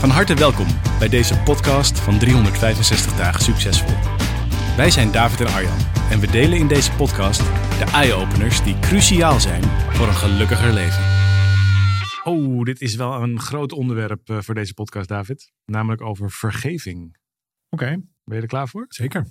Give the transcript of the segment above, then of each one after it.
Van harte welkom bij deze podcast van 365 dagen succesvol. Wij zijn David en Arjan en we delen in deze podcast de eye-openers die cruciaal zijn voor een gelukkiger leven. Oh, dit is wel een groot onderwerp eh, voor deze podcast, David. Namelijk over vergeving. Oké, Ben je er klaar voor? zeker.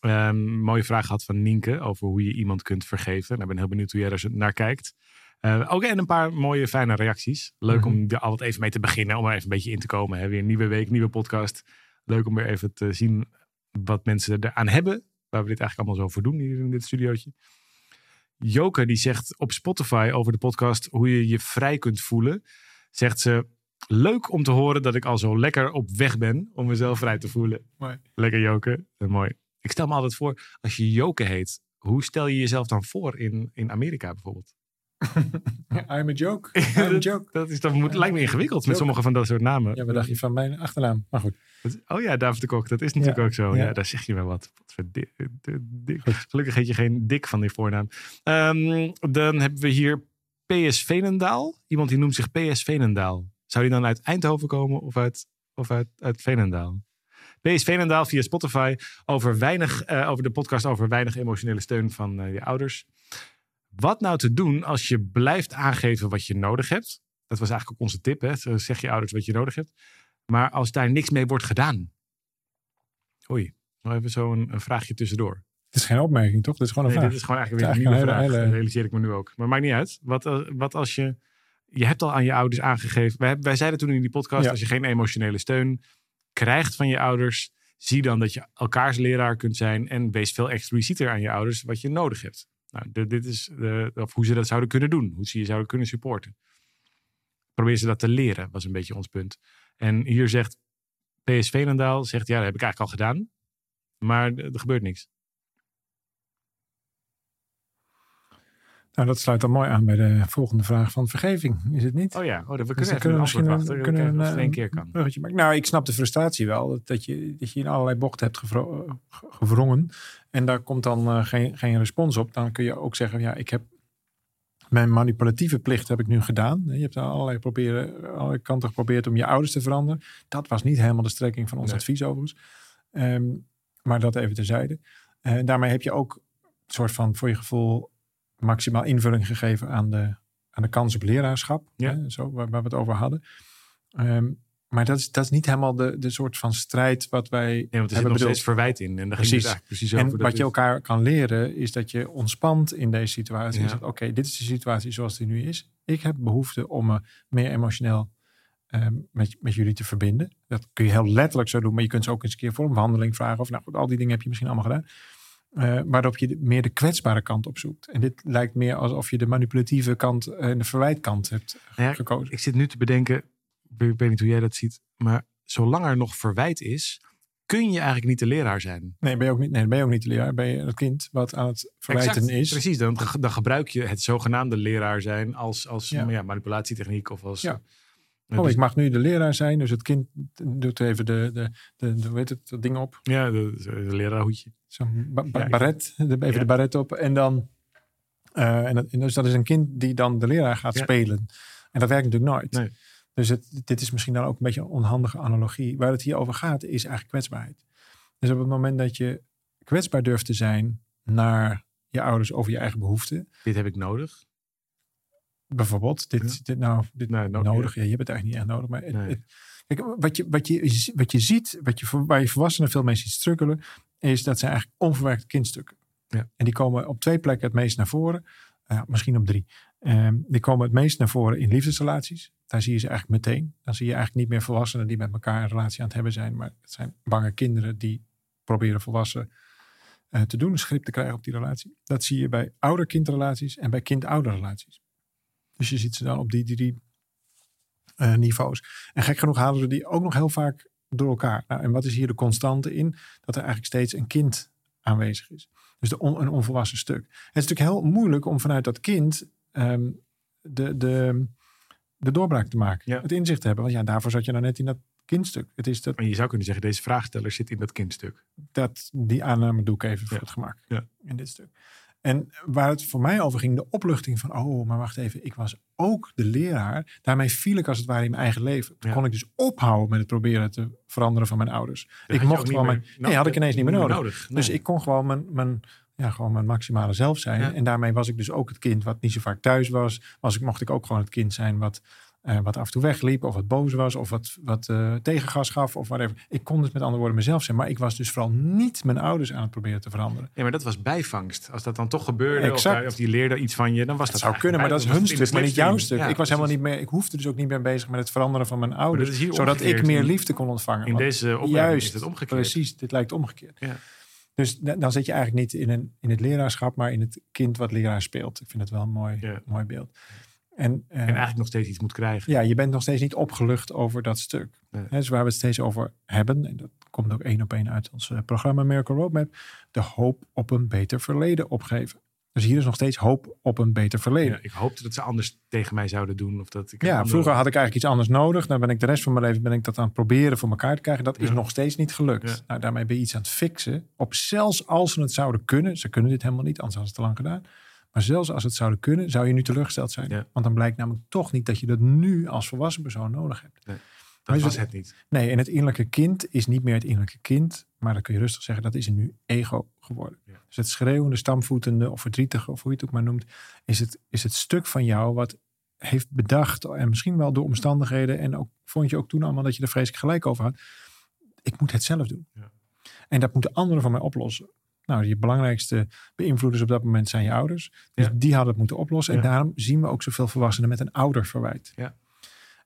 Een mooie vraag gehad van Nienke over hoe je iemand kunt vergeven. Nou, ik ben heel benieuwd hoe jij er naar kijkt. Eh, ook en een paar mooie, fijne reacties. Leuk om er altijd even mee te beginnen, om er even een beetje in te komen. Hè. Weer een nieuwe week, nieuwe podcast. Leuk om weer even te zien wat mensen eraan hebben. Waar we dit eigenlijk allemaal zo voor doen hier in dit studiootje. Joke die zegt op Spotify over de podcast hoe je je vrij kunt voelen. Zegt ze, leuk om te horen dat ik al zo lekker op weg ben om mezelf vrij te voelen. Mooi. Lekker Joke, Eh, mooi. Ik stel me altijd voor, als je Joke heet, hoe stel je jezelf dan voor in, in Amerika bijvoorbeeld? I'm a joke. I'm a dat, joke. dat is, dat moet, lijkt me ingewikkeld met sommige van dat soort namen. Ja, wat dacht je van mijn achternaam? Maar goed. Oh ja, David de Kok, dat is natuurlijk Ja, ook zo. Ja. ja. daar zeg je wel wat. Di- Gelukkig heet je geen Dik van die voornaam. Ehm, dan hebben we hier PS Venendaal. Iemand die noemt zich PS Venendaal. Zou die dan uit Eindhoven komen of uit, of uit, uit Venendaal? PS Venendaal via Spotify over, weinig, eh, over de podcast over weinig emotionele steun van eh, je ouders. Wat nou te doen als je blijft aangeven wat je nodig hebt? Dat was eigenlijk ook onze tip. Hè? Zo Zeg je ouders wat je nodig hebt. Maar als daar niks mee wordt gedaan. Oei, nog even zo een, een vraagje tussendoor. Het is geen opmerking, toch? Dit is gewoon een Nee, vraag. dit is gewoon eigenlijk weer een nieuwe vraag. hele- Dat realiseer ik me nu ook. Maar maakt niet uit. Wat, als- wat als je... Je hebt al aan je ouders aangegeven... Wij, wij zeiden toen in die podcast... Ja. Als je geen emotionele steun krijgt van je ouders... Zie dan dat je elkaars leraar kunt zijn... En wees veel explicieter aan je ouders wat je nodig hebt. Nou, dit, is de, of hoe ze dat zouden kunnen doen. Hoe ze je zouden kunnen supporten. Probeer ze dat te leren, was een beetje ons punt. En hier zegt PS Veenendaal... Zegt, ja, dat heb ik eigenlijk al gedaan. Maar er gebeurt niks. Nou, dat sluit dan mooi aan bij de volgende vraag van vergeving. Is het niet? Oh ja, oh, we kunnen Dus antwoord een- wachten. kunnen we een, één keer eh, kan. bruggetje maken. Nou, ik snap de frustratie wel. dat- Dat je, dat je in allerlei bochten hebt gevro- eh. En daar komt dan eh, geen, geen respons op. Dan kun je ook zeggen, ja, ik heb mijn manipulatieve plicht heb ik nu gedaan. Je hebt aan allerlei, proberen, allerlei kanten geprobeerd om je ouders te veranderen. Dat was niet helemaal de strekking van ons Nee. advies overigens. Ehm, maar dat even terzijde. En daarmee heb je ook een soort van, voor je gevoel, maximaal invulling gegeven aan de, aan de kans op leraarschap. Ja. Hè, zo, waar, waar we het over hadden. Ehm, maar dat is, dat is niet helemaal de, de soort van strijd wat wij Nee, want er zit hebben nog bedoeld. steeds verwijt in. En daar Precies. precies over. En wat je is- elkaar kan leren is dat je ontspant in deze situatie. Ja. Is dat, Oké, dit is de situatie zoals die nu is. Ik heb behoefte om me meer emotioneel ehm, met, met jullie te verbinden. Dat kun je heel letterlijk zo doen, maar je kunt ze ook eens een keer voor een behandeling vragen. Of nou goed, al die dingen heb je misschien allemaal gedaan. Eh, waarop je meer de kwetsbare kant opzoekt. En dit lijkt meer alsof je de manipulatieve kant en de verwijtkant hebt Ja, gekozen. Ik zit nu te bedenken, ik weet niet hoe jij dat ziet, maar zolang er nog verwijt is, kun je eigenlijk niet de leraar zijn. Nee, ben je ook niet, nee, ben je ook niet de leraar. Ben je het kind wat aan het verwijten Exact, is. Precies, dan, dan gebruik je het zogenaamde leraar zijn als, als Ja. ja. manipulatietechniek of als... Ja. Oh, dus- ik mag nu de leraar zijn, dus het kind doet even de, de, de, de, hoe heet het, dat ding op. ja, de, de leraarhoedje. Zo'n ba- ba- baret, de, even Ja. de baret op. En dan, eh, en, dat, en dus dat is een kind die dan de leraar gaat Ja. spelen. En dat werkt natuurlijk nooit. Nee. Dus het, dit is misschien dan ook een beetje een onhandige analogie. Waar het hier over gaat is eigenlijk kwetsbaarheid. Dus op het moment dat je kwetsbaar durft te zijn naar je ouders over je eigen behoeften. Dit heb ik nodig. Bijvoorbeeld, dit, Ja. dit nou, dit Nou, no- nodig. Ja, je hebt het eigenlijk niet echt nodig. Maar het- Nee. het- kijk, wat, je, wat, je, wat je ziet, wat je, waar je volwassenen veel mee ziet strukkelen, is dat zijn eigenlijk onverwerkte kindstukken. Ja. En die komen op twee plekken het meest naar voren. Ja, misschien op drie. Ehm, die komen het meest naar voren in liefdesrelaties. Daar zie je ze eigenlijk meteen. Dan zie je eigenlijk niet meer volwassenen die met elkaar een relatie aan het hebben zijn. Maar het zijn bange kinderen die proberen volwassen eh, te doen. Een grip te krijgen op die relatie. Dat zie je bij ouder-kindrelaties en bij kind-ouder relaties. Dus je ziet ze dan op die drie eh, niveaus. En gek genoeg halen we die ook nog heel vaak door elkaar. Nou, en wat is hier de constante in? Dat er eigenlijk steeds een kind aanwezig is. Dus de on- een onvolwassen stuk. Het is natuurlijk heel moeilijk om vanuit dat kind ehm, de, de, de doorbraak te maken. Ja. Het inzicht te hebben. Want ja, daarvoor zat je nou net in dat kindstuk. Het is dat, En je zou kunnen zeggen, deze vraagsteller zit in dat kindstuk. dat, die aanname doe ik even voor het gemak. Ja. In dit stuk. En waar het voor mij over ging, de opluchting van, oh, maar wacht even, ik was ook de leraar. Daarmee viel ik als het ware in mijn eigen leven. Toen Ja. kon ik dus ophouden met het proberen te veranderen van mijn ouders. Dat ik mocht gewoon mijn, nee, had ik ineens niet meer nodig. Dus Nee. ik kon gewoon mijn, mijn, ja, gewoon mijn maximale zelf zijn. Ja. En daarmee was ik dus ook het kind wat niet zo vaak thuis was. was ik, mocht ik ook gewoon het kind zijn wat, eh, wat af en toe wegliep. Of wat boos was. Of wat, wat eh, tegengas gaf. Of whatever. Ik kon dus met andere woorden mezelf zijn. Maar ik was dus vooral niet mijn ouders aan het proberen te veranderen. Ja, maar dat was bijvangst. Als dat dan toch gebeurde, of, of die leerde iets van je, dan was dat Dat zou kunnen, maar dat is hun stuk, maar niet jouw stuk. ik was helemaal niet meer, ik hoefde dus ook niet meer bezig met het veranderen van mijn ouders. dat Zodat ik meer liefde kon ontvangen. In deze Juist, is het omgekeerd. Precies, dit lijkt omgekeerd. Ja. Dus da- dan zit je eigenlijk niet in, een, in het leraarschap, maar in het kind wat leraar speelt. Ik vind het wel een mooi, Ja. mooi beeld. En, eh, En eigenlijk nog steeds iets moet krijgen. ja, je bent nog steeds niet opgelucht over dat stuk. Nee. Hè, dus waar we het steeds over hebben, en dat komt ook één op één uit ons eh, programma Miracle Roadmap, de hoop op een beter verleden opgeven. Dus hier is nog steeds hoop op een beter verleden. Ja, ik hoopte dat ze anders tegen mij zouden doen. Of dat ik Ja, andere- vroeger had ik eigenlijk iets anders nodig. Dan ben ik de rest van mijn leven ben ik dat aan het proberen voor elkaar te krijgen. Dat is Ja. nog steeds niet gelukt. Ja. Nou, daarmee ben je iets aan het fixen. Op zelfs als ze het zouden kunnen. Ze kunnen dit helemaal niet, anders hadden ze het te lang gedaan. Maar zelfs als het zouden kunnen, zou je nu teleurgesteld zijn. Ja. Want dan blijkt namelijk toch niet dat je dat nu als volwassen persoon nodig hebt. Dat is was het- het niet. Nee, en het innerlijke kind is niet meer het innerlijke kind. Maar dan kun je rustig zeggen, dat is nu ego geworden. Ja. Dus het schreeuwende, stamvoetende of verdrietige, of hoe je het ook maar noemt, is het, is het stuk van jou wat heeft bedacht. En misschien wel door omstandigheden. En ook vond je ook toen allemaal dat je er vreselijk gelijk over had. Ik moet het zelf doen. Ja. En dat moeten anderen van mij oplossen. Nou, je belangrijkste beïnvloeders op dat moment zijn je ouders. Dus Ja. die hadden het moeten oplossen. En daarom zien we ook zoveel volwassenen met een ouderverwijt. Ja.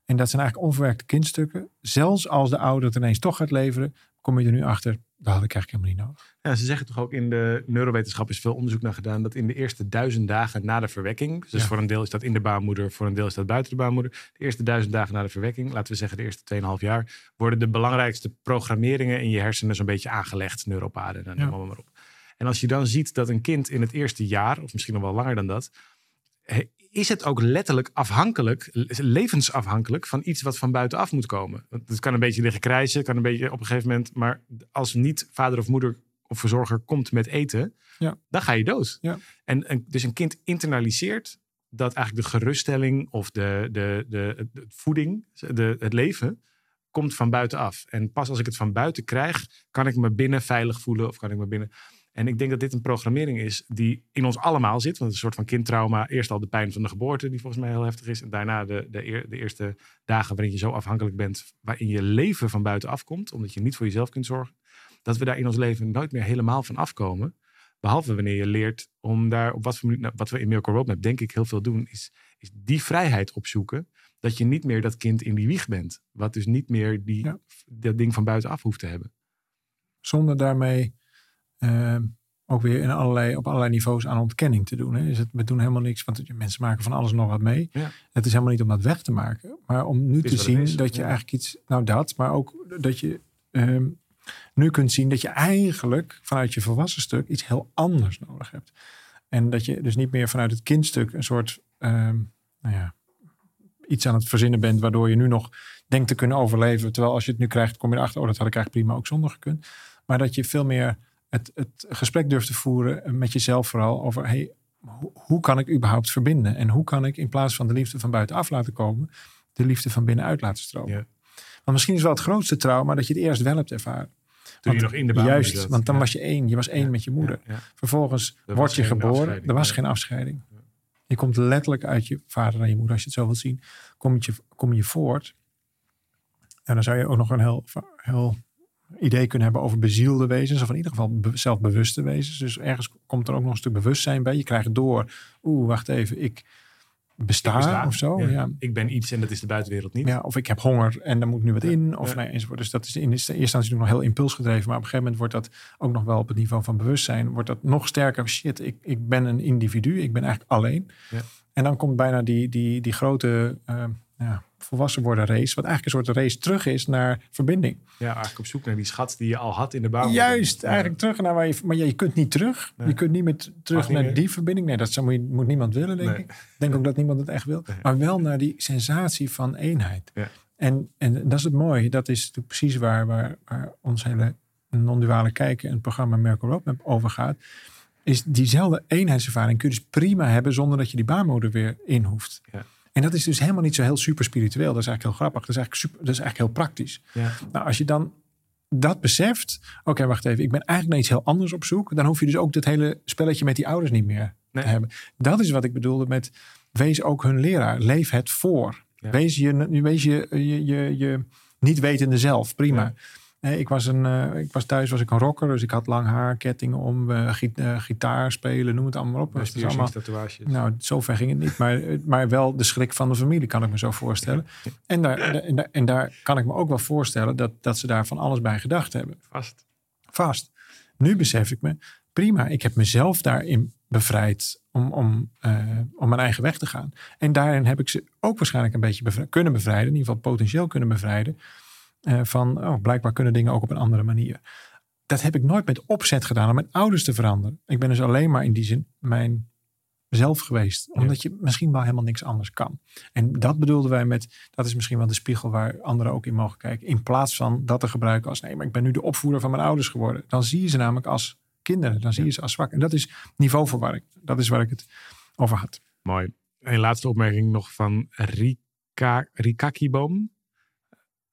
En dat zijn eigenlijk onverwerkte kindstukken. Zelfs als de ouder het ineens toch gaat leveren, kom je er nu achter. Dat had ik eigenlijk helemaal niet nodig. Ja, ze zeggen toch ook in de neurowetenschap is veel onderzoek naar gedaan dat in de eerste duizend dagen na de verwekking, dus Ja. voor een deel is dat in de baarmoeder, voor een deel is dat buiten de baarmoeder, de eerste duizend dagen na de verwekking, laten we zeggen de eerste 2,5 jaar, worden de belangrijkste programmeringen in je hersenen zo'n beetje aangelegd, neuropaden, en Ja. noem maar op. En als je dan ziet dat een kind in het eerste jaar, of misschien nog wel langer dan dat, is het ook letterlijk afhankelijk, levensafhankelijk van iets wat van buitenaf moet komen. Het kan een beetje liggen krijzen, het kan een beetje op een gegeven moment, maar als niet vader of moeder of verzorger komt met eten, Ja. dan ga je dood. Ja. En, en dus een kind internaliseert dat eigenlijk de geruststelling of de, de, de, de voeding, de, het leven, komt van buitenaf. En pas als ik het van buiten krijg, kan ik me binnen veilig voelen of kan ik me binnen. En ik denk dat dit een programmering is die in ons allemaal zit. Want het is een soort van kindtrauma. Eerst al de pijn van de geboorte, die volgens mij heel heftig is. En daarna de, de, de eerste dagen waarin je zo afhankelijk bent, waarin je leven van buitenaf komt, omdat je niet voor jezelf kunt zorgen. Dat we daar in ons leven nooit meer helemaal van afkomen. Behalve wanneer je leert om daar op wat voor nou, wat we in Miracle Roadmap denk ik heel veel doen, is, is die vrijheid opzoeken. Dat je niet meer dat kind in die wieg bent. Wat dus niet meer die, Ja. dat ding van buitenaf hoeft te hebben. Zonder daarmee eh, ook weer in allerlei, op allerlei niveaus aan ontkenning te doen. Hè. Is het, we doen helemaal niks, want mensen maken van alles nog wat mee. Ja. Het is helemaal niet om dat weg te maken, maar om nu te zien is, dat je eigenlijk iets, nou dat, maar ook dat je ehm, nu kunt zien dat je eigenlijk vanuit je volwassen stuk iets heel anders nodig hebt. En dat je dus niet meer vanuit het kindstuk een soort, ehm, nou ja, iets aan het verzinnen bent waardoor je nu nog denkt te kunnen overleven. Terwijl als je het nu krijgt, kom je erachter, oh dat had ik eigenlijk prima ook zonder gekund. Maar dat je veel meer het, het gesprek durft te voeren met jezelf vooral over, hey, hoe, kan ik überhaupt verbinden? En hoe kan ik in plaats van de liefde van buitenaf laten komen, de liefde van binnenuit laten stromen? Ja. Want misschien is wel het grootste trauma dat je het eerst wel hebt ervaren. Toen je Want nog in de baarmoeder Juist, zat. want dan Ja. was je één. Je was één Ja. met je moeder. Vervolgens Er word je geboren. Er was geen afscheiding. Je komt letterlijk uit je vader en je moeder, als je het zo wilt zien, kom je, kom je voort. En dan zou je ook nog een heel, heel idee kunnen hebben over bezielde wezens, of in ieder geval be- zelfbewuste wezens. Dus ergens komt er ook nog een stuk bewustzijn bij. Je krijgt door, oeh, wacht even, ik besta, Ik besta. of zo. Ja. Ja. Ik ben iets en dat is de buitenwereld niet. Ja, of ik heb honger en daar moet nu wat Ja, in. Of nee, enzovoort. Dus dat is in eerste instantie nog heel impulsgedreven. Maar op een gegeven moment wordt dat ook nog wel op het niveau van bewustzijn. Wordt dat nog sterker. Shit, ik, ik ben een individu. Ik ben eigenlijk alleen. Ja. En dan komt bijna die, die, die grote, eh, ja, volwassen worden race. Wat eigenlijk een soort race terug is naar verbinding. Ja, eigenlijk op zoek naar die schat die je al had in de bouw. Juist, Ja. eigenlijk terug naar waar je... Maar ja, je kunt niet terug. Nee. Je kunt niet meer terug niet naar meer. die verbinding. Nee, dat zou, moet, niemand willen, denk Nee. ik. Ik denk ook dat niemand het echt wil. Maar wel naar die sensatie van eenheid. Ja. En, en dat is het mooie. Dat is precies waar, waar, waar ons hele non-duale kijken en het programma Merkel Roadmap over gaat. Is diezelfde eenheidservaring kun je dus prima hebben zonder dat je die baarmoeder weer in hoeft. Ja. En dat is dus helemaal niet zo heel super spiritueel. Dat is eigenlijk heel grappig. Dat is eigenlijk, super, dat is eigenlijk heel praktisch. Ja. Nou, als je dan dat beseft. Oké, wacht even. Ik ben eigenlijk naar iets heel anders op zoek. Dan hoef je dus ook dat hele spelletje met die ouders niet meer Nee. te hebben. Dat is wat ik bedoelde met wees ook hun leraar. Leef het voor. Ja. Wees, je, wees je, je, je, je niet wetende zelf. Prima. Ja. Eh, Ik was, een, eh, ik was thuis was ik een rocker, dus ik had lang haar, kettingen om, eh, eh, gitaar spelen, noem het allemaal op. Met Het allemaal, tatoeages. nou, zover ging het niet, maar, maar wel de schrik van de familie, kan ik me zo voorstellen. En, daar, en, daar, en daar kan ik me ook wel voorstellen dat, dat ze daar van alles bij gedacht hebben. Vast. Vast. Nu besef ik me, prima, ik heb mezelf daarin bevrijd om, om, om mijn eigen weg te gaan. En daarin heb ik ze ook waarschijnlijk een beetje kunnen bevrijden, in ieder geval potentieel kunnen bevrijden. Eh, van, oh, blijkbaar kunnen dingen ook op een andere manier. Dat heb ik nooit met opzet gedaan om mijn ouders te veranderen. Ik ben dus alleen maar in die zin mijn zelf geweest. Omdat je misschien wel helemaal niks anders kan. En dat bedoelden wij met, dat is misschien wel de spiegel waar anderen ook in mogen kijken. In plaats van dat te gebruiken als, nee, maar ik ben nu de opvoeder van mijn ouders geworden. Dan zie je ze namelijk als kinderen. Dan zie je ze als zwak. En dat is niveauverwarring. Dat is waar ik het over had. Mooi. Een laatste opmerking nog van Rika, Rika Kieboom.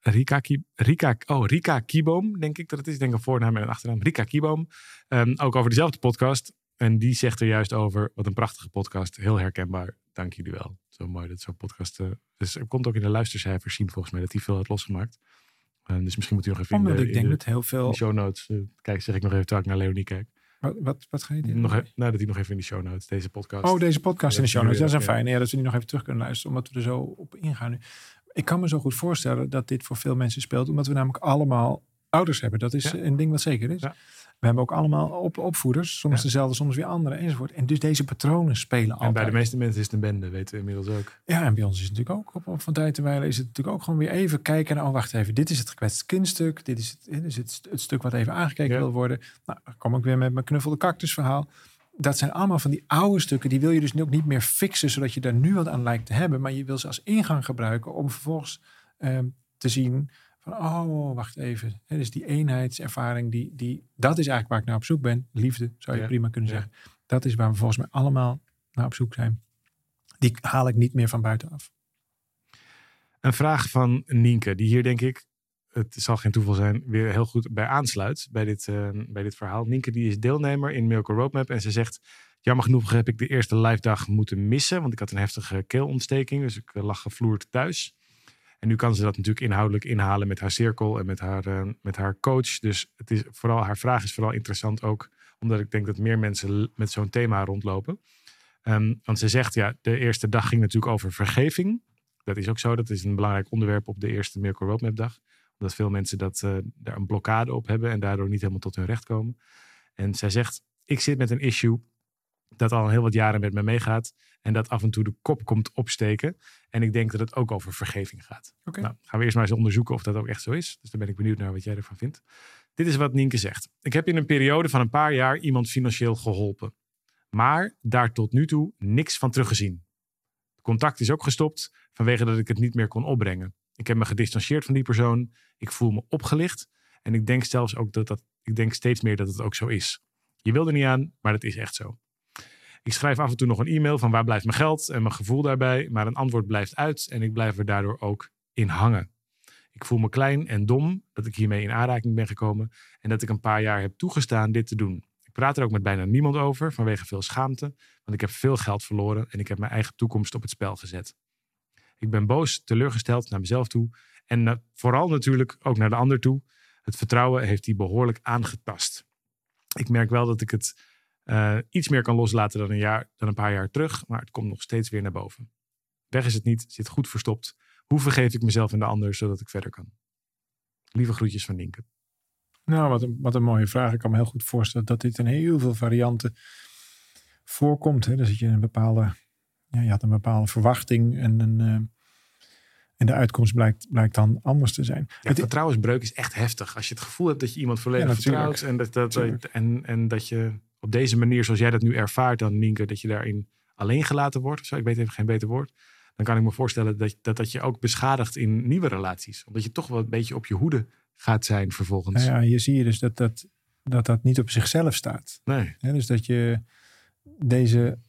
Rika, Ki- Rika, oh, Rika Kieboom, denk ik dat het is. Ik denk een voornaam en een achternaam. Rika Kieboom. Ehm, ook over dezelfde podcast. En die zegt er juist over, wat een prachtige podcast. Heel herkenbaar. Dank jullie wel. Zo mooi dat zo'n podcast... eh, dus er komt ook in de luistercijfers zien volgens mij dat hij veel had losgemaakt. Ehm, dus misschien moet u nog even in Omdat de, ik denk in de, dat heel in veel... de show notes... eh, kijk, zeg ik nog even terwijl ik naar Leonie kijk. Wat, wat, wat ga je doen? Nog, e- nou, dat hij nog even in de show notes, deze podcast. Oh, deze podcast in de show notes. Dat is een ja. fijn. Ja, dat we die nog even terug kunnen luisteren. Omdat we er zo op ingaan nu. Ik kan me zo goed voorstellen dat dit voor veel mensen speelt. Omdat we namelijk allemaal ouders hebben. Dat is Ja. een ding wat zeker is. Ja. We hebben ook allemaal op, opvoeders. Soms Ja. dezelfde, soms weer andere enzovoort. En dus deze patronen spelen altijd. En bij de meeste mensen is het een bende, weten we inmiddels ook. Ja, en bij ons is het natuurlijk ook op, op van tijd te wijlen is het natuurlijk ook gewoon weer even kijken naar, oh wacht even, dit is het gekwetst kindstuk, dit is het, dit is het, het stuk wat even aangekeken wil worden. Nou, dan kom ik weer met mijn knuffelde cactus verhaal. Dat zijn allemaal van die oude stukken, die wil je dus nu ook niet meer fixen, zodat je daar nu wat aan lijkt te hebben, maar je wil ze als ingang gebruiken om vervolgens ehm, te zien van, oh, wacht even, dus die eenheidservaring, die, die, dat is eigenlijk waar ik naar op zoek ben. Liefde, zou je Ja. prima kunnen Ja. zeggen. Dat is waar we volgens mij allemaal naar op zoek zijn. Die haal ik niet meer van buitenaf. Een vraag van Nienke, die hier denk ik, het zal geen toeval zijn, weer heel goed bij aansluit bij dit, eh, bij dit verhaal. Nienke die is deelnemer in Miracle Roadmap en ze zegt, jammer genoeg heb ik de eerste live dag moeten missen, want ik had een heftige keelontsteking, dus ik eh, lag gevloerd thuis. En nu kan ze dat natuurlijk inhoudelijk inhalen met haar cirkel en met haar, eh, met haar coach. Dus het is vooral, haar vraag is vooral interessant ook, omdat ik denk dat meer mensen met zo'n thema rondlopen. Ehm, want ze zegt, ja, de eerste dag ging natuurlijk over vergeving. Dat is ook zo. Dat is een belangrijk onderwerp op de eerste Miracle Roadmap dag. Omdat veel mensen dat, eh, daar een blokkade op hebben en daardoor niet helemaal tot hun recht komen. En zij zegt, ik zit met een issue dat al heel wat jaren met me meegaat. En dat af en toe de kop komt opsteken. En ik denk dat het ook over vergeving gaat. Nou, gaan we eerst maar eens onderzoeken of dat ook echt zo is. Dus dan ben ik benieuwd naar wat jij ervan vindt. Dit is wat Nienke zegt. Ik heb in een periode van een paar jaar iemand financieel geholpen. Maar daar tot nu toe niks van teruggezien. Contact is ook gestopt vanwege dat ik het niet meer kon opbrengen. Ik heb me gedistanceerd van die persoon. Ik voel me opgelicht. En ik denk zelfs ook dat dat. Ik denk steeds meer dat het ook zo is. Je wil er niet aan, maar dat is echt zo. Ik schrijf af en toe nog een e-mail van waar blijft mijn geld en mijn gevoel daarbij. Maar een antwoord blijft uit en ik blijf er daardoor ook in hangen. Ik voel me klein en dom dat ik hiermee in aanraking ben gekomen. En dat ik een paar jaar heb toegestaan dit te doen. Ik praat er ook met bijna niemand over vanwege veel schaamte. Want ik heb veel geld verloren en ik heb mijn eigen toekomst op het spel gezet. Ik ben boos, teleurgesteld naar mezelf toe. En vooral natuurlijk ook naar de ander toe. Het vertrouwen heeft die behoorlijk aangetast. Ik merk wel dat ik het eh, iets meer kan loslaten dan een, jaar, dan een paar jaar terug. Maar het komt nog steeds weer naar boven. Weg is het niet, zit goed verstopt. Hoe vergeef ik mezelf en de ander zodat ik verder kan? Lieve groetjes van Nienke. Nou, wat een, wat een mooie vraag. Ik kan me heel goed voorstellen dat dit in heel veel varianten voorkomt. Hè? Dus dat je een bepaalde, ja, je had een bepaalde verwachting en een, eh, En de uitkomst blijkt, blijkt dan anders te zijn. Ja, vertrouwensbreuk is echt heftig. Als je het gevoel hebt dat je iemand volledig Ja, vertrouwt. En dat, dat, en, en dat je op deze manier, zoals jij dat nu ervaart dan, Nienke, dat je daarin alleen gelaten wordt. Of zo, ik weet even geen beter woord. Dan kan ik me voorstellen dat, dat dat je ook beschadigt in nieuwe relaties. Omdat je toch wel een beetje op je hoede gaat zijn vervolgens. Nou ja, hier zie je dus dat dat, dat, dat niet op zichzelf staat. Nee. Dus dat je deze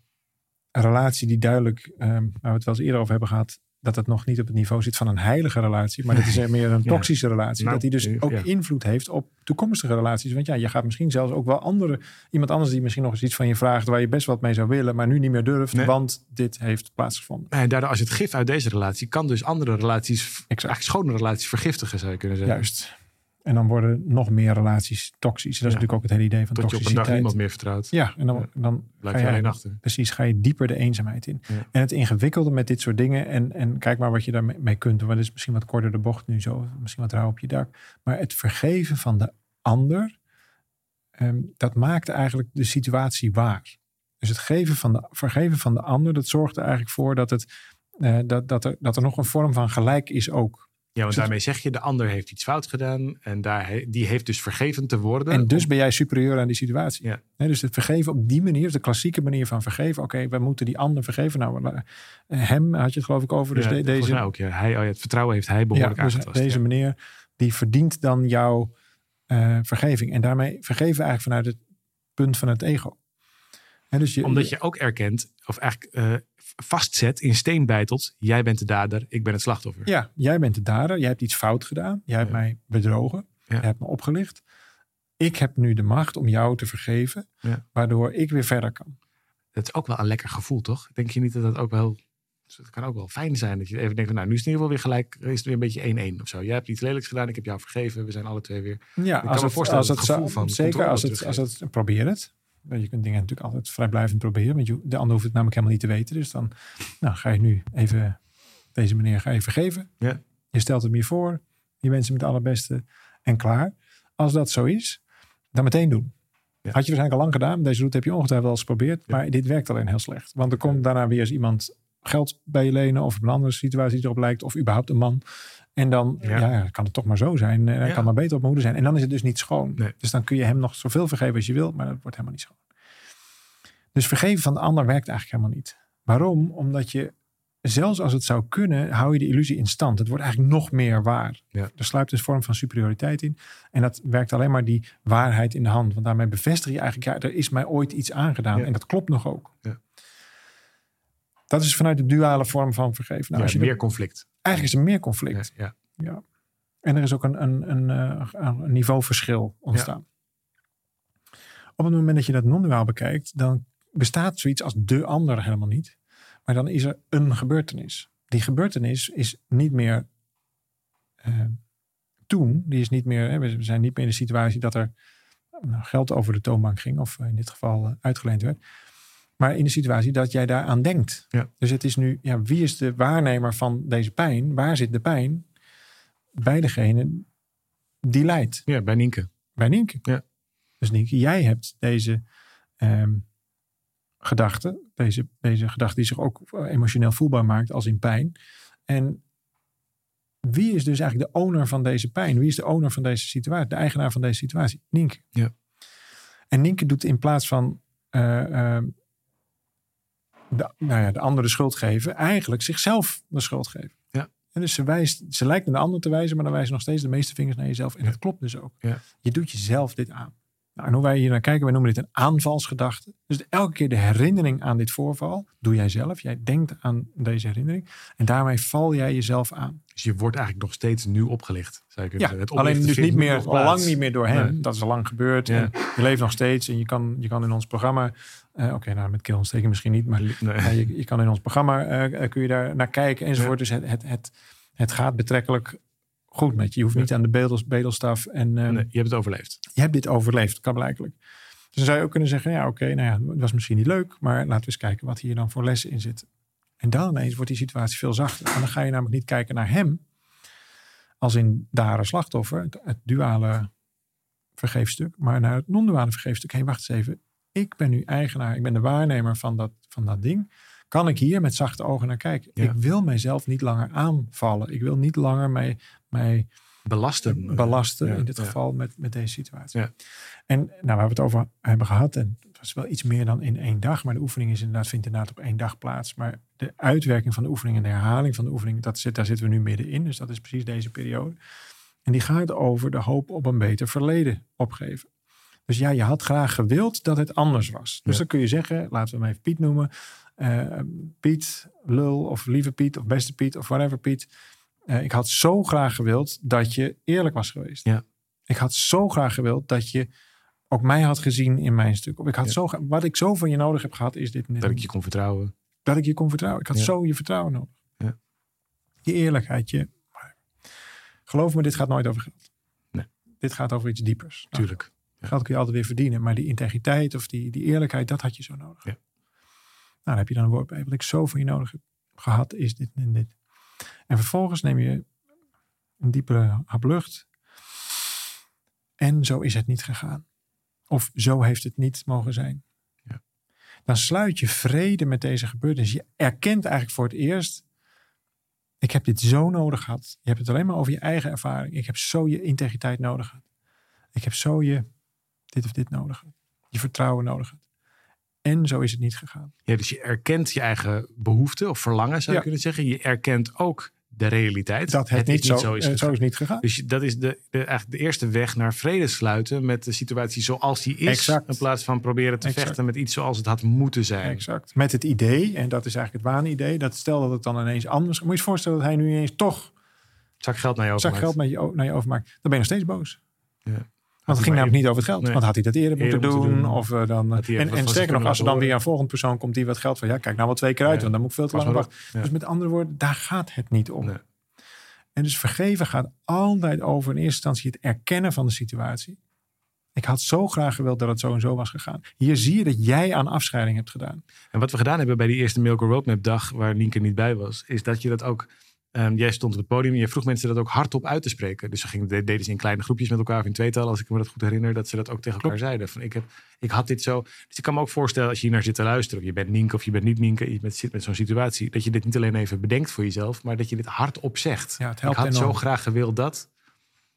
relatie die duidelijk, ehm, waar we het wel eens eerder over hebben gehad, dat het nog niet op het niveau zit van een heilige relatie, maar dat is er meer een Ja. toxische relatie. Nou, dat die dus ja. ook invloed heeft op toekomstige relaties. Want ja, je gaat misschien zelfs ook wel andere, iemand anders die misschien nog eens iets van je vraagt waar je best wat mee zou willen, maar nu niet meer durft, Nee. want dit heeft plaatsgevonden. En daardoor, als je het gif uit deze relatie kan dus andere relaties, Exact. eigenlijk schone relaties vergiftigen, zou je kunnen zeggen. Juist. En dan worden nog meer relaties toxisch. Dat is natuurlijk ook het hele idee van Tot je op een dag toxiciteit. niemand meer vertrouwt. Ja, en dan, dan Blijf je je alleen achter. Precies, ga je dieper de eenzaamheid in. En het ingewikkelde met dit soort dingen, en, en kijk maar wat je daarmee mee kunt doen. Want het is misschien wat korter de bocht nu zo, misschien wat rauw op je dak. Maar het vergeven van de ander, ehm, dat maakt eigenlijk de situatie waar. Dus het geven van de, vergeven van de ander, dat zorgt er eigenlijk voor dat, het, eh, dat, dat, er, dat er nog een vorm van gelijk is ook. Ja, want Dus daarmee zeg je, de ander heeft iets fout gedaan. En daar die heeft dus vergeven te worden. En dus ben jij superieur aan die situatie. Ja. Dus het vergeven op die manier, de klassieke manier van vergeven. Oké, we moeten die ander vergeven. Nou, eh, hem had je het geloof ik over. Dus Ja, de- deze, mij ook, ja. Hij, oh ja, het vertrouwen heeft hij ja, behoorlijk dus aangetast. deze ja. meneer, die verdient dan jouw eh, vergeving. En daarmee vergeven eigenlijk vanuit het punt van het ego. Dus je, Omdat je ook erkent, of eigenlijk eh, vastzet, in steen bijtelt. Jij bent de dader, ik ben het slachtoffer. Ja, jij bent de dader. Jij hebt iets fout gedaan. Jij hebt Ja. mij bedrogen. Ja. Jij hebt me opgelicht. Ik heb nu de macht om jou te vergeven. Ja. Waardoor ik weer verder kan. Dat is ook wel een lekker gevoel, toch? Denk je niet dat dat ook wel... Het kan ook wel fijn zijn dat je even denkt, van, nou, nu is het in ieder geval weer gelijk, is het weer een beetje 1-1 of zo. Jij hebt iets lelijks gedaan, ik heb jou vergeven, we zijn alle twee weer. Ja, kan als me het, voorstellen als dat het het zo- gevoel van zeker als het, als het probeer het. Je kunt dingen natuurlijk altijd vrijblijvend proberen, want je, de ander hoeft het namelijk helemaal niet te weten. Dus dan nou, ga je nu even deze meneer ga je vergeven. Ja. Je stelt hem je voor, je wenst hem het allerbeste en klaar. Als dat zo is, dan meteen doen. Ja. Had je waarschijnlijk al lang gedaan. Deze route heb je ongetwijfeld wel eens geprobeerd. Ja. Maar dit werkt alleen heel slecht. Want er komt daarna weer eens iemand geld bij je lenen. Of een andere situatie die erop lijkt. Of überhaupt een man. En dan Ja. ja. kan het toch maar zo zijn. En Hij Ja. kan maar beter op mijn hoede zijn. En dan is het dus niet schoon. Nee. Dus dan kun je hem nog zoveel vergeven als je wil. Maar dat wordt helemaal niet schoon. Dus vergeven van de ander werkt eigenlijk helemaal niet. Waarom? Omdat je, zelfs als het zou kunnen, hou je de illusie in stand. Het wordt eigenlijk nog meer waar. Ja. Er sluipt een vorm van superioriteit in. En dat werkt alleen maar die waarheid in de hand. Want daarmee bevestig je eigenlijk, ja, er is mij ooit iets aangedaan. En dat klopt nog ook. Ja. Dat is vanuit de duale vorm van vergeven. Nou, ja, als je meer conflict. eigenlijk is er meer conflict. Ja, ja. Ja. En er is ook een, een, een, eh, een niveauverschil ontstaan. Op het moment dat je dat non-duaal bekijkt, dan bestaat zoiets als de ander helemaal niet. Maar dan is er een gebeurtenis. Die gebeurtenis is niet meer eh, toen. Die is niet meer, hè, we zijn niet meer in de situatie dat er nou, geld over de toonbank ging. Of in dit geval eh, uitgeleend werd. Maar in de situatie dat jij daaraan denkt. Ja. Dus het is nu, ja, wie is de waarnemer van deze pijn? Waar zit de pijn? Bij degene die lijdt. ja, bij Nienke. Bij Nienke. Ja. Dus Nienke, jij hebt deze ehm, gedachte. Deze, deze gedachte die zich ook emotioneel voelbaar maakt als in pijn. En wie is dus eigenlijk de owner van deze pijn? Wie is de owner van deze situatie? De eigenaar van deze situatie? Nienke. Ja. En Nienke doet in plaats van eh, ehm, de, nou ja, de ander de schuld geven, eigenlijk zichzelf de schuld geven. Ja. En dus ze, wijst, ze lijkt naar de ander te wijzen, maar dan wijzen nog steeds de meeste vingers naar jezelf. En dat klopt dus ook. Ja. Je doet jezelf dit aan. Nou, en hoe wij hier naar kijken, wij noemen dit een aanvalsgedachte. Dus elke keer de herinnering aan dit voorval doe jij zelf. Jij denkt aan deze herinnering. En daarmee val jij jezelf aan. Dus je wordt eigenlijk nog steeds nu opgelicht. Zou kunnen Ja. Het alleen dus niet meer, al lang niet meer door hem. Nee. Dat is al lang gebeurd. Ja. En je leeft nog steeds. En je kan, je kan in ons programma, eh, oké, nou met keelontsteking misschien niet, maar Nee. ja, je, je kan in ons programma, eh, kun je daar naar kijken enzovoort. Dus het, het, het, het gaat betrekkelijk goed met je. Je hoeft niet aan de bedels, bedelstaf. En ehm, Nee, je hebt het overleefd. je hebt dit overleefd, kan blijkelijk. Dus dan zou je ook kunnen zeggen, ja oké, nou ja, het was misschien niet leuk, maar laten we eens kijken wat hier dan voor lessen in zitten. En dan ineens wordt die situatie veel zachter. En dan ga je namelijk niet kijken naar hem, als in dader slachtoffer, het, het duale vergeefstuk, maar naar het non-duale vergeefstuk. Hé, wacht eens even, ik ben nu eigenaar, ik ben de waarnemer van dat, van dat ding. kan ik hier met zachte ogen naar kijken. Ja. Ik wil mijzelf niet langer aanvallen. Ik wil niet langer mij, mij Belasten. belasten, Ja, in dit ja. geval met, met deze situatie. Ja. En nou, waar we het over hebben gehad, en het was wel iets meer dan in één dag, maar de oefening is inderdaad, vindt inderdaad op één dag plaats. Maar de uitwerking van de oefening en de herhaling van de oefening, dat zit, daar zitten we nu middenin. Dus dat is precies deze periode. En die gaat over de hoop op een beter verleden opgeven. Dus ja, je had graag gewild dat het anders was. Dus Ja. dan kun je zeggen, laten we hem even Piet noemen. eh, Piet, lul of lieve Piet of beste Piet of whatever Piet. Eh, ik had zo graag gewild dat je eerlijk was geweest. Ja. Ik had zo graag gewild dat je ook mij had gezien in mijn stuk. Of ik had Ja. zo, wat ik zo van je nodig heb gehad is dit. dit Dat ik je kon vertrouwen. dat ik je kon vertrouwen. Ik had Ja. zo je vertrouwen nodig. Ja. Je eerlijkheid. Je, geloof me, dit gaat nooit over geld. Nee. Dit gaat over iets diepers. Nou, Tuurlijk. geld kun je altijd weer verdienen. Maar die integriteit of die, die eerlijkheid, dat had je zo nodig. Ja. Nou, dan heb je dan een woord bij. Wat ik zo van je nodig heb gehad, is dit en dit. En vervolgens neem je een diepere hap lucht. En zo is het niet gegaan. Of zo heeft het niet mogen zijn. Ja. Dan sluit je vrede met deze gebeurtenis. Je erkent eigenlijk voor het eerst. Ik heb dit zo nodig gehad. Je hebt het alleen maar over je eigen ervaring. Ik heb zo je integriteit nodig gehad. Ik heb zo je dit of dit nodig gehad. Je vertrouwen nodig gehad. En zo is het niet gegaan. Ja, dus je erkent je eigen behoeften of verlangen, zou je Ja. kunnen zeggen. Je erkent ook de realiteit. Dat het, niet, zo, is eh, zo is niet gegaan. Dus dat is de, de, eigenlijk de eerste weg naar vrede sluiten met de situatie zoals die is. Exact. In plaats van proberen te Exact. vechten met iets zoals het had moeten zijn. Exact. Met het idee, en dat is eigenlijk het waanidee, dat stel dat het dan ineens anders... Moet je je voorstellen dat hij nu ineens toch Zak geld naar je zak overmaakt. geld met je, naar je overmaakt. Dan ben je nog steeds boos. Ja. Het ging namelijk niet over het geld. Nee. Want had hij dat eerder, Eerder moeten moeten doen. doen. Of, eh, dan, even en en sterker nog, als er dan weer een volgende persoon komt die wat geld van... Ja, kijk nou wel twee keer uit, Ja. want dan moet ik veel te lang wachten. Ja. Dus met andere woorden, daar gaat het niet om. Nee. En dus vergeven gaat altijd over in eerste instantie het erkennen van de situatie. Ik had zo graag gewild dat het zo en zo was gegaan. Hier zie je dat jij aan afscheiding hebt gedaan. En wat we gedaan hebben bij die eerste Milker Roadmap dag, waar Nienke niet bij was, is dat je dat ook. Ehm, jij stond op het podium en je vroeg mensen dat ook hardop uit te spreken. Dus ze gingen, de- deden ze in kleine groepjes met elkaar of in tweetal, als ik me dat goed herinner, dat ze dat ook tegen elkaar zeiden. Van, ik, heb, ik had dit zo. Dus ik kan me ook voorstellen, als je hier naar zit te luisteren, of je bent Nienke of je bent niet Nienke, je bent, zit met zo'n situatie, dat je dit niet alleen even bedenkt voor jezelf, maar dat je dit hardop zegt. Ja, het ik had zo graag gewild dat.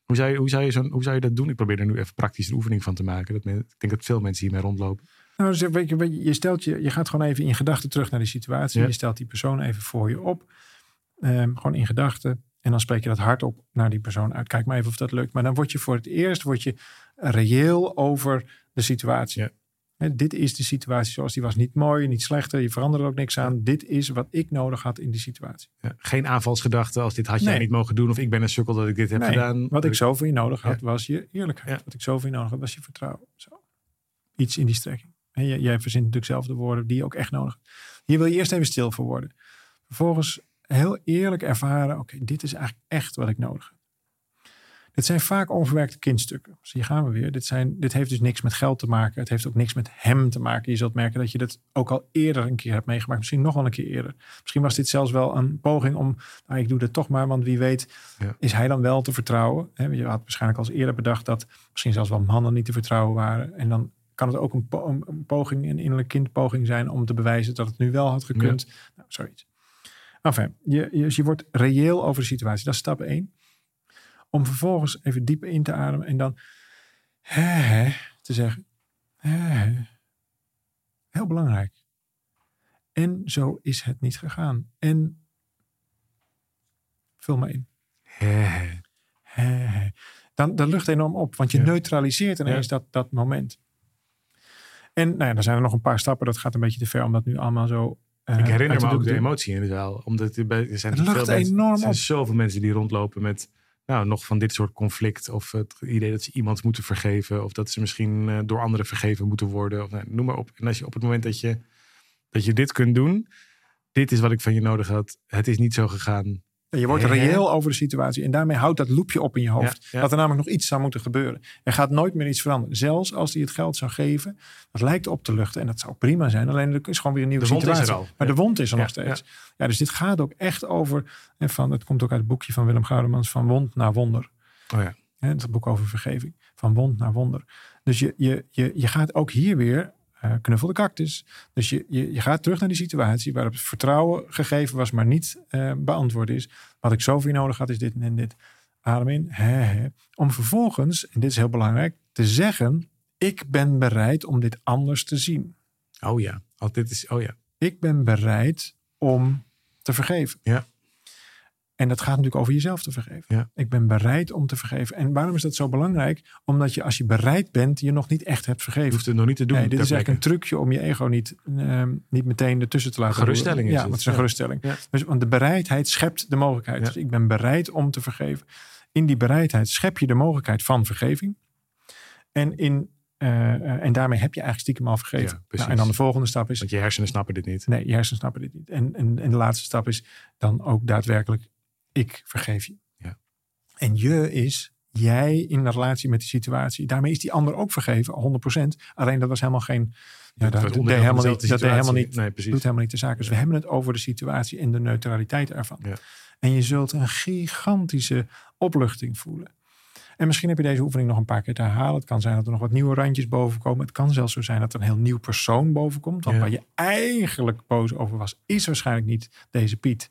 Hoe zou, je, hoe, zou je zo'n, hoe zou je dat doen? Ik probeer er nu even praktisch een oefening van te maken. Dat men, ik denk dat veel mensen hiermee rondlopen. Nou, dus weet je, je, stelt je, je gaat gewoon even in gedachten terug naar die situatie. Ja. Je stelt die persoon even voor je op. Ehm, gewoon in gedachten. En dan spreek je dat hardop naar die persoon uit. Kijk maar even of dat lukt. Maar dan word je voor het eerst word je reëel over de situatie. Ja. Dit is de situatie zoals die was. Niet mooi, niet slechter. Je verandert er ook niks aan. Dit is wat ik nodig had in die situatie. Ja, geen aanvalsgedachte als dit had jij Nee. niet mogen doen of ik ben een sukkel dat ik dit heb Nee, gedaan. Wat ik zo van je nodig had, Ja. was je eerlijkheid. Wat ik zo van je nodig had, was je vertrouwen. Zo. Iets in die strekking. Jij verzint natuurlijk zelf de woorden die je ook echt nodig hebt. Hier wil je eerst even stil voor worden. Vervolgens heel eerlijk ervaren, oké, dit is eigenlijk echt wat ik nodig heb. Dit zijn vaak onverwerkte kindstukken. Dus hier gaan we weer. Dit, zijn, dit heeft dus niks met geld te maken. Het heeft ook niks met hem te maken. Je zult merken dat je dat ook al eerder een keer hebt meegemaakt. Misschien nog wel een keer eerder. Misschien was dit zelfs wel een poging om, nou, ik doe dat toch maar, want wie weet Ja. is hij dan wel te vertrouwen. Je had waarschijnlijk al eens eerder bedacht dat misschien zelfs wel mannen niet te vertrouwen waren. En dan kan het ook een, po- een- een poging, een innerlijk kindpoging zijn om te bewijzen dat het nu wel had gekund. Nou, zoiets. Enfin, je, je, je wordt reëel over de situatie. Dat is stap 1. Om vervolgens even diep in te ademen en dan hè, hè, te zeggen. Hè. Heel belangrijk. En zo is het niet gegaan. En vul maar in. Dan, dan lucht enorm op, want je Ja. neutraliseert ineens dat, dat moment. En nou ja, dan zijn er nog een paar stappen. Dat gaat een beetje te ver om dat nu allemaal zo. Eh, Ik herinner me ook de emotie in de zaal. Omdat er, bij, er zijn Het veel mensen, er zijn zoveel mensen die rondlopen met nou, nog van dit soort conflict. Of het idee dat ze iemand moeten vergeven. Of dat ze misschien eh, door anderen vergeven moeten worden. Of, nou, noem maar op. En als je op het moment dat je, dat je dit kunt doen. Dit is wat ik van je nodig had. Het is niet zo gegaan. Je wordt reëel over de situatie. En daarmee houdt dat loopje op in je hoofd. Ja, ja. Dat er namelijk nog iets zou moeten gebeuren. Er gaat nooit meer iets veranderen. Zelfs als hij het geld zou geven. Dat lijkt op te luchten. En dat zou prima zijn. Alleen er is gewoon weer een nieuwe De wond is er situatie. al. Maar Ja. de wond is er nog steeds. Ja. dus dit gaat ook echt over. En van, het komt ook uit het boekje van Willem Goudemans. Van wond naar wonder. Oh ja. Het boek over vergeving. Van wond naar wonder. Dus je, je, je, je gaat ook hier weer uh, knuffel de cactus. Dus je, je, je gaat terug naar die situatie waarop het vertrouwen gegeven was, maar niet uh, beantwoord is. Wat ik zo voor je nodig had, is dit en dit. Adem in. He, Om vervolgens, en dit is heel belangrijk, te zeggen: Ik ben bereid om dit anders te zien. Oh ja, oh, dit is, oh ja. Ik ben bereid om te vergeven. Ja. En dat gaat natuurlijk over jezelf te vergeven. Ja. Ik ben bereid om te vergeven. En waarom is dat zo belangrijk? Omdat je als je bereid bent, je nog niet echt hebt vergeven. Je hoeft het nog niet te doen. Nee, dit is eigenlijk een trucje om je ego niet, uh, niet meteen ertussen te laten Geruststelling is Ja, is een geruststelling. Ja. Dus, want de bereidheid schept de mogelijkheid. Dus ik ben bereid om te vergeven. In die bereidheid schep je de mogelijkheid van vergeving. En in uh, en daarmee heb je eigenlijk stiekem al vergeten. Ja, nou, en dan de volgende stap is. Want je hersenen snappen dit niet. Nee, je hersenen snappen dit niet. En, en, en de laatste stap is dan ook daadwerkelijk: ik vergeef je. Ja. En je is jij in de relatie met die situatie. Daarmee is die ander ook vergeven, 100%. Alleen dat was helemaal geen. Ja, dat, dat deed helemaal niet. Dat deed helemaal niet. Nee, precies. Doet helemaal niet de zaak. Dus we hebben het over de situatie en de neutraliteit ervan. Ja. En je zult een gigantische opluchting voelen. En misschien heb je deze oefening nog een paar keer te herhalen. Het kan zijn dat er nog wat nieuwe randjes boven komen. Het kan zelfs zo zijn dat er een heel nieuw persoon boven komt. Want Ja. waar je eigenlijk boos over was, is waarschijnlijk niet deze Piet.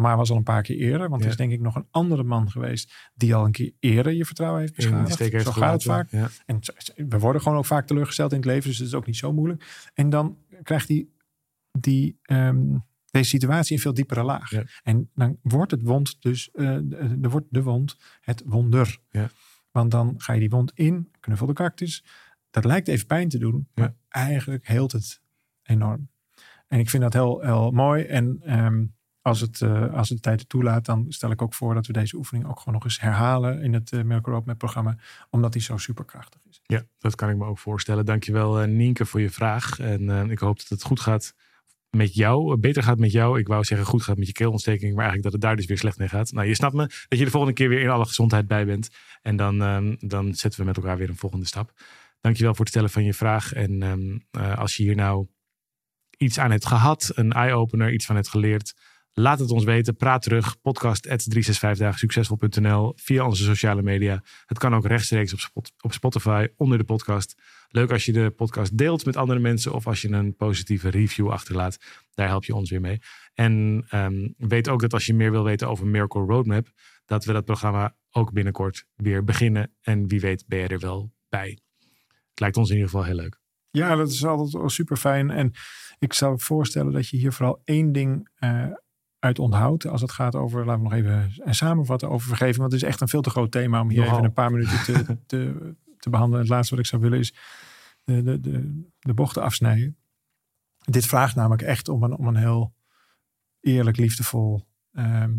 Maar was al een paar keer eerder. Want Ja. er is denk ik nog een andere man geweest. die al een keer eerder je vertrouwen heeft beschadigd. heeft Zo gaat het vaak. Ja. En we worden gewoon ook vaak teleurgesteld in het leven. Dus het is ook niet zo moeilijk. En dan krijgt die, die, ehm, deze situatie een veel diepere laag. Ja. En dan wordt het wond dus, de, de- wordt de wond het wonder. Ja. Want dan ga je die wond in, knuffel de cactus. Dat lijkt even pijn te doen, maar eigenlijk heelt het enorm. En ik vind dat heel, heel mooi. En ehm, als, het, eh, als het de tijd toelaat, dan stel ik ook voor dat we deze oefening ook gewoon nog eens herhalen in het uh, Miracle Roadmap programma. Omdat die zo superkrachtig is. Ja, dat kan ik me ook voorstellen. Dankjewel eh Nienke voor je vraag. En eh, ik hoop dat het goed gaat met jou. eh, Beter gaat met jou. Ik wou zeggen goed gaat met je keelontsteking. Maar eigenlijk dat het daar dus weer slecht mee gaat. Nou, je snapt me. Dat je de volgende keer weer in alle gezondheid bij bent. En dan, ehm, dan zetten we met elkaar weer een volgende stap. Dankjewel voor het stellen van je vraag. En ehm, eh, als je hier nou iets aan hebt gehad. Een eye-opener. Iets van hebt geleerd. Laat het ons weten. Praat terug. Podcast 365 succesvol.nl via onze sociale media. Het kan ook rechtstreeks op, op Spotify onder de podcast. Leuk als je de podcast deelt met andere mensen of als je een positieve review achterlaat. Daar help je ons weer mee. En ehm, weet ook dat als je meer wil weten over Miracle Roadmap, dat we dat programma ook binnenkort weer beginnen. En wie weet ben je er wel bij. Het lijkt ons in ieder geval heel leuk. Ja, dat is altijd super fijn. En ik zou voorstellen dat je hier vooral één ding eh, uit onthoudt. Als het gaat over, laten we nog even en samenvatten over vergeving. Want het is echt een veel te groot thema om hier Nogal. even een paar minuten te, te, te behandelen. Het laatste wat ik zou willen is de, de, de, de bochten afsnijden. Dit vraagt namelijk echt om een, om een heel eerlijk, liefdevol, ehm,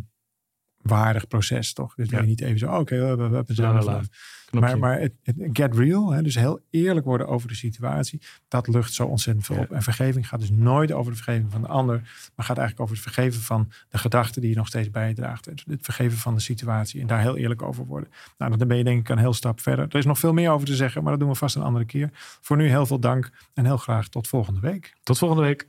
waardig proces, toch? Dus Ja. niet even zo, oké, we, we, we hebben het Knopje. maar, maar het, het get real, hè, dus heel eerlijk worden over de situatie, dat lucht zo ontzettend veel Ja. op. En vergeving gaat dus nooit over de vergeving van de ander, maar gaat eigenlijk over het vergeven van de gedachten die je nog steeds bijdraagt. Het, het vergeven van de situatie en daar heel eerlijk over worden. Nou, dan ben je denk ik een heel stap verder. Er is nog veel meer over te zeggen, maar dat doen we vast een andere keer. Voor nu heel veel dank en heel graag tot volgende week. Tot volgende week.